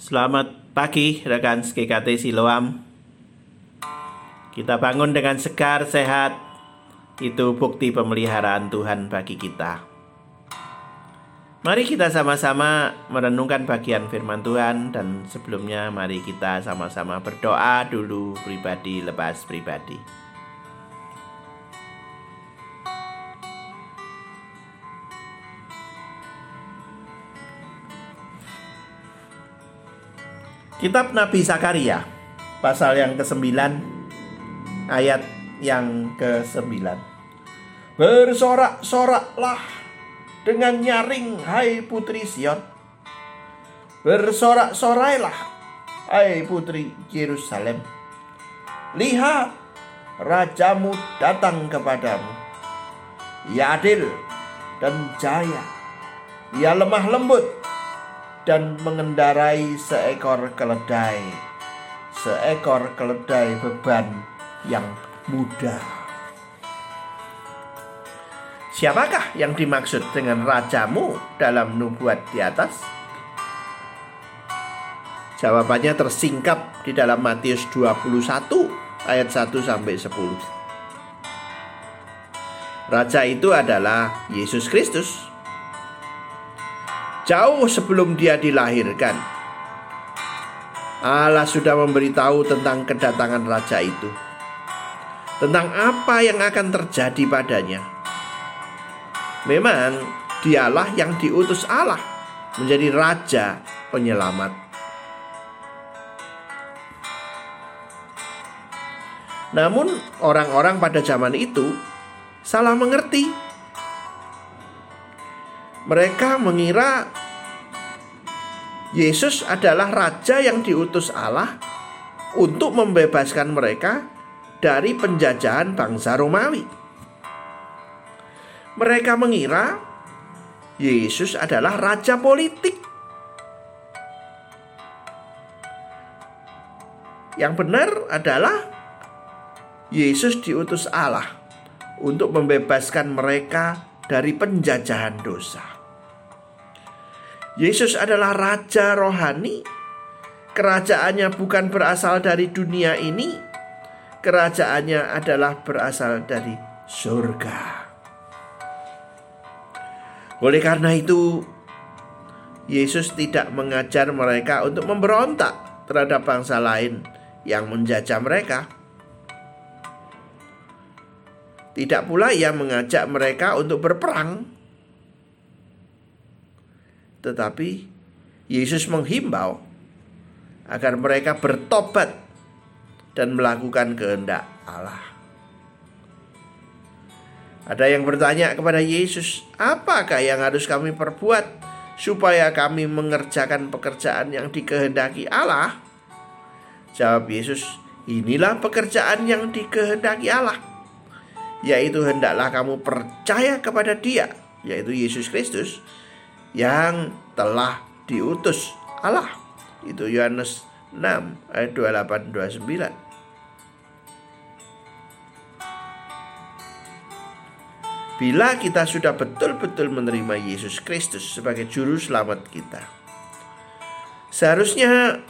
Selamat pagi rekan GKT Siloam. Kita bangun dengan segar sehat. Itu bukti pemeliharaan Tuhan bagi kita. Mari kita sama-sama merenungkan bagian firman Tuhan dan sebelumnya mari kita sama-sama berdoa dulu pribadi lepas pribadi. Kitab Nabi Zakaria pasal yang ke-9 ayat yang ke-9. Bersorak-soraklah dengan nyaring hai putri Sion. Bersorak-sorailah hai putri Yerusalem. Lihat rajamu datang kepadamu. Ia adil dan jaya. Ia lemah lembut dan mengendarai seekor keledai. Seekor keledai beban yang mudah. Siapakah yang dimaksud dengan rajamu dalam nubuat di atas? Jawabannya tersingkap di dalam Matius 21 ayat 1 sampai 10. Raja itu adalah Yesus Kristus jauh sebelum dia dilahirkan. Allah sudah memberitahu tentang kedatangan raja itu, tentang apa yang akan terjadi padanya. Memang dialah yang diutus Allah menjadi raja penyelamat. Namun, orang-orang pada zaman itu salah mengerti. Mereka mengira Yesus adalah raja yang diutus Allah untuk membebaskan mereka dari penjajahan bangsa Romawi. Mereka mengira Yesus adalah raja politik. Yang benar adalah Yesus diutus Allah untuk membebaskan mereka dari penjajahan dosa. Yesus adalah raja rohani. Kerajaannya bukan berasal dari dunia ini. Kerajaannya adalah berasal dari surga. Oleh karena itu, Yesus tidak mengajar mereka untuk memberontak terhadap bangsa lain yang menjajah mereka. Tidak pula ia mengajak mereka untuk berperang tetapi Yesus menghimbau agar mereka bertobat dan melakukan kehendak Allah. Ada yang bertanya kepada Yesus, "Apakah yang harus kami perbuat supaya kami mengerjakan pekerjaan yang dikehendaki Allah?" Jawab Yesus, "Inilah pekerjaan yang dikehendaki Allah, yaitu hendaklah kamu percaya kepada Dia, yaitu Yesus Kristus, yang telah diutus Allah. Itu Yohanes 6 ayat 28 29. Bila kita sudah betul-betul menerima Yesus Kristus sebagai juru selamat kita, seharusnya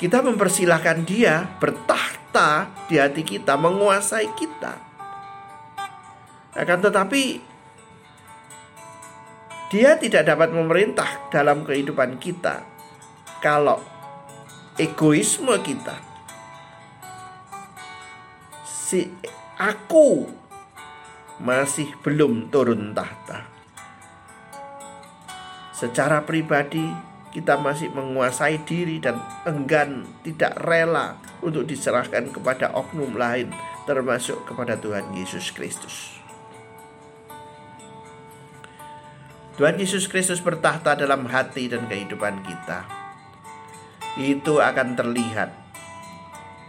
kita mempersilahkan Dia bertahta di hati kita, menguasai kita. Akan tetapi dia tidak dapat memerintah dalam kehidupan kita kalau egoisme kita si aku masih belum turun tahta. Secara pribadi kita masih menguasai diri dan enggan tidak rela untuk diserahkan kepada oknum lain termasuk kepada Tuhan Yesus Kristus. Tuhan Yesus Kristus bertahta dalam hati dan kehidupan kita. Itu akan terlihat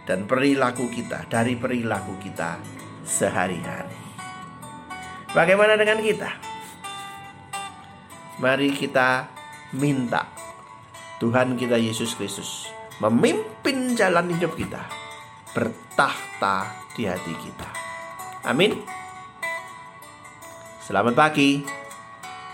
dan perilaku kita dari perilaku kita sehari-hari. Bagaimana dengan kita? Mari kita minta Tuhan kita Yesus Kristus memimpin jalan hidup kita, bertahta di hati kita. Amin. Selamat pagi.